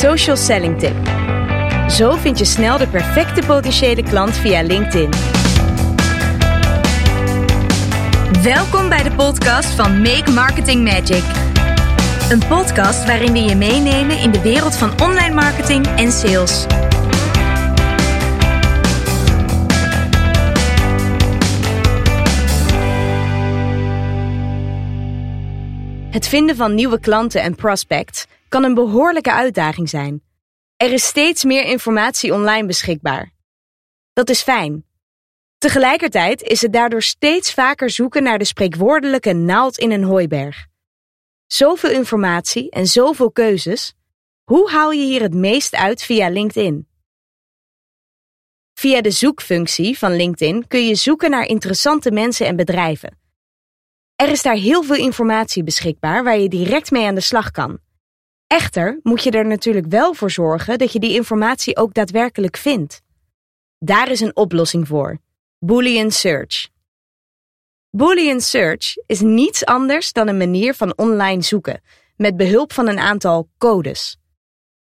Social Selling Tip. Zo vind je snel de perfecte potentiële klant via LinkedIn. Welkom bij de podcast van Make Marketing Magic. Een podcast waarin we je meenemen in de wereld van online marketing en sales. Het vinden van nieuwe klanten en prospects kan een behoorlijke uitdaging zijn. Er is steeds meer informatie online beschikbaar. Dat is fijn. Tegelijkertijd is het daardoor steeds vaker zoeken naar de spreekwoordelijke naald in een hooiberg. Zoveel informatie en zoveel keuzes. Hoe haal je hier het meest uit via LinkedIn? Via de zoekfunctie van LinkedIn kun je zoeken naar interessante mensen en bedrijven. Er is daar heel veel informatie beschikbaar waar je direct mee aan de slag kan. Echter moet je er natuurlijk wel voor zorgen dat je die informatie ook daadwerkelijk vindt. Daar is een oplossing voor: Boolean Search. Boolean Search is niets anders dan een manier van online zoeken met behulp van een aantal codes.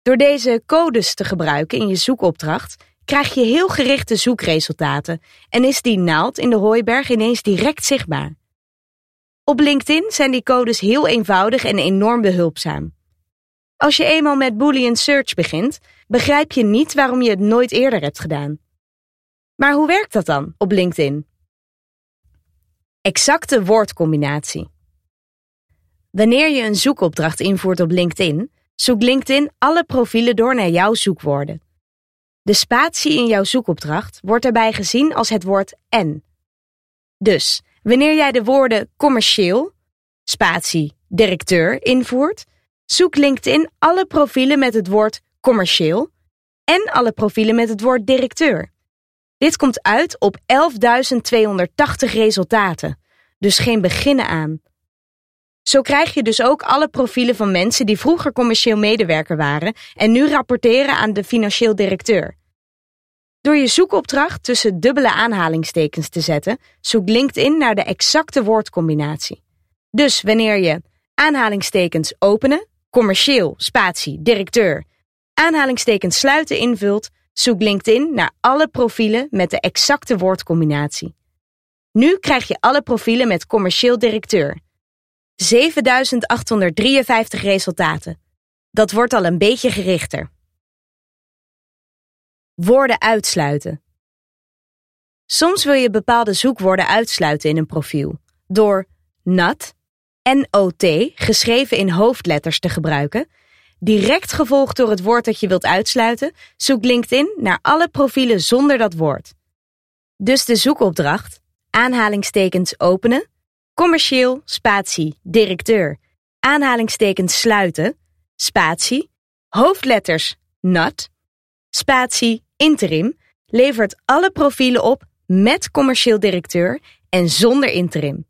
Door deze codes te gebruiken in je zoekopdracht krijg je heel gerichte zoekresultaten en is die naald in de hooiberg ineens direct zichtbaar. Op LinkedIn zijn die codes heel eenvoudig en enorm behulpzaam. Als je eenmaal met Boolean Search begint, begrijp je niet waarom je het nooit eerder hebt gedaan. Maar hoe werkt dat dan op LinkedIn? Exacte woordcombinatie. Wanneer je een zoekopdracht invoert op LinkedIn, zoekt LinkedIn alle profielen door naar jouw zoekwoorden. De spatie in jouw zoekopdracht wordt daarbij gezien als het woord en. Dus wanneer jij de woorden commercieel, spatie, directeur invoert, zoek LinkedIn alle profielen met het woord commercieel en alle profielen met het woord directeur. Dit komt uit op 11.280 resultaten, dus geen beginnen aan. Zo krijg je dus ook alle profielen van mensen die vroeger commercieel medewerker waren en nu rapporteren aan de financieel directeur. Door je zoekopdracht tussen dubbele aanhalingstekens te zetten, zoekt LinkedIn naar de exacte woordcombinatie. Dus wanneer je aanhalingstekens openen, commercieel, spatie, directeur, aanhalingstekens sluiten invult, zoekt LinkedIn naar alle profielen met de exacte woordcombinatie. Nu krijg je alle profielen met commercieel directeur. 7853 resultaten. Dat wordt al een beetje gerichter. Woorden uitsluiten. Soms wil je bepaalde zoekwoorden uitsluiten in een profiel door NAT, NOT, geschreven in hoofdletters te gebruiken. Direct gevolgd door het woord dat je wilt uitsluiten, zoekt LinkedIn naar alle profielen zonder dat woord. Dus de zoekopdracht, aanhalingstekens openen, commercieel, spatie, directeur, aanhalingstekens sluiten, spatie, hoofdletters NAT, spatie, interim, levert alle profielen op met commercieel directeur en zonder interim.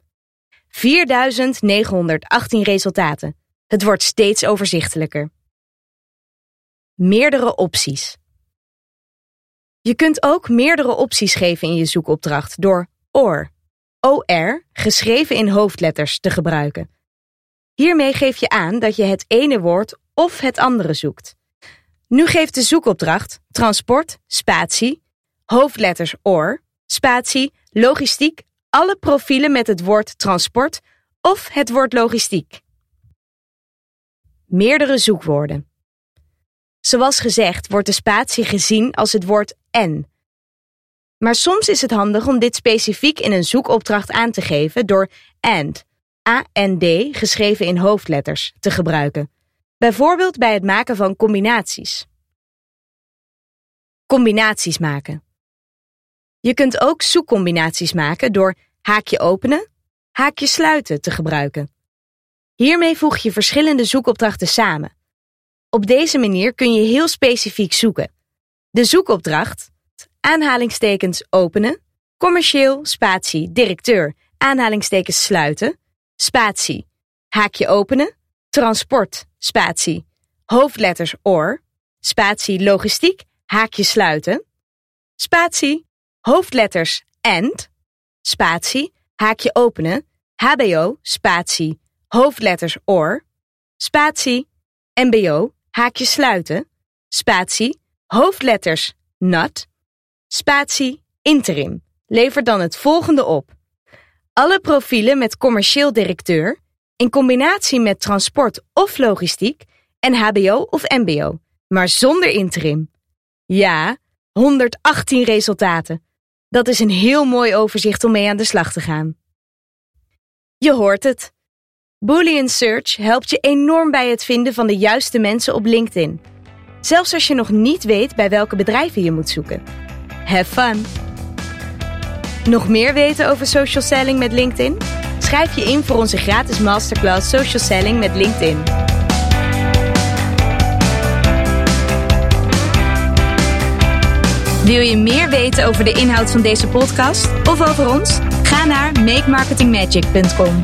4918 resultaten. Het wordt steeds overzichtelijker. Meerdere opties. Je kunt ook meerdere opties geven in je zoekopdracht door OR, OR, geschreven in hoofdletters, te gebruiken. Hiermee geef je aan dat je het ene woord of het andere zoekt. Nu geeft de zoekopdracht transport, spatie, hoofdletters OR, spatie, logistiek alle profielen met het woord transport of het woord logistiek. Meerdere zoekwoorden. Zoals gezegd wordt de spatie gezien als het woord en. Maar soms is het handig om dit specifiek in een zoekopdracht aan te geven door AND, AND geschreven in hoofdletters, te gebruiken. Bijvoorbeeld bij het maken van combinaties. Combinaties maken. Je kunt ook zoekcombinaties maken door haakje openen, haakje sluiten te gebruiken. Hiermee voeg je verschillende zoekopdrachten samen. Op deze manier kun je heel specifiek zoeken. De zoekopdracht, aanhalingstekens openen, commercieel, spatie, directeur, aanhalingstekens sluiten, spatie, haakje openen, transport, spatie, hoofdletters OR, spatie, logistiek, haakje sluiten, spatie, hoofdletters AND, spatie, haakje openen, HBO, spatie, hoofdletters OR, spatie, MBO, haakje sluiten, spatie, hoofdletters, nat, spatie, interim. Lever dan het volgende op. Alle profielen met commercieel directeur, in combinatie met transport of logistiek en HBO of MBO, maar zonder interim. Ja, 118 resultaten. Dat is een heel mooi overzicht om mee aan de slag te gaan. Je hoort het. Boolean Search helpt je enorm bij het vinden van de juiste mensen op LinkedIn. Zelfs als je nog niet weet bij welke bedrijven je moet zoeken. Have fun! Nog meer weten over social selling met LinkedIn? Schrijf je in voor onze gratis masterclass Social Selling met LinkedIn. Wil je meer weten over de inhoud van deze podcast of over ons? Ga naar makemarketingmagic.com.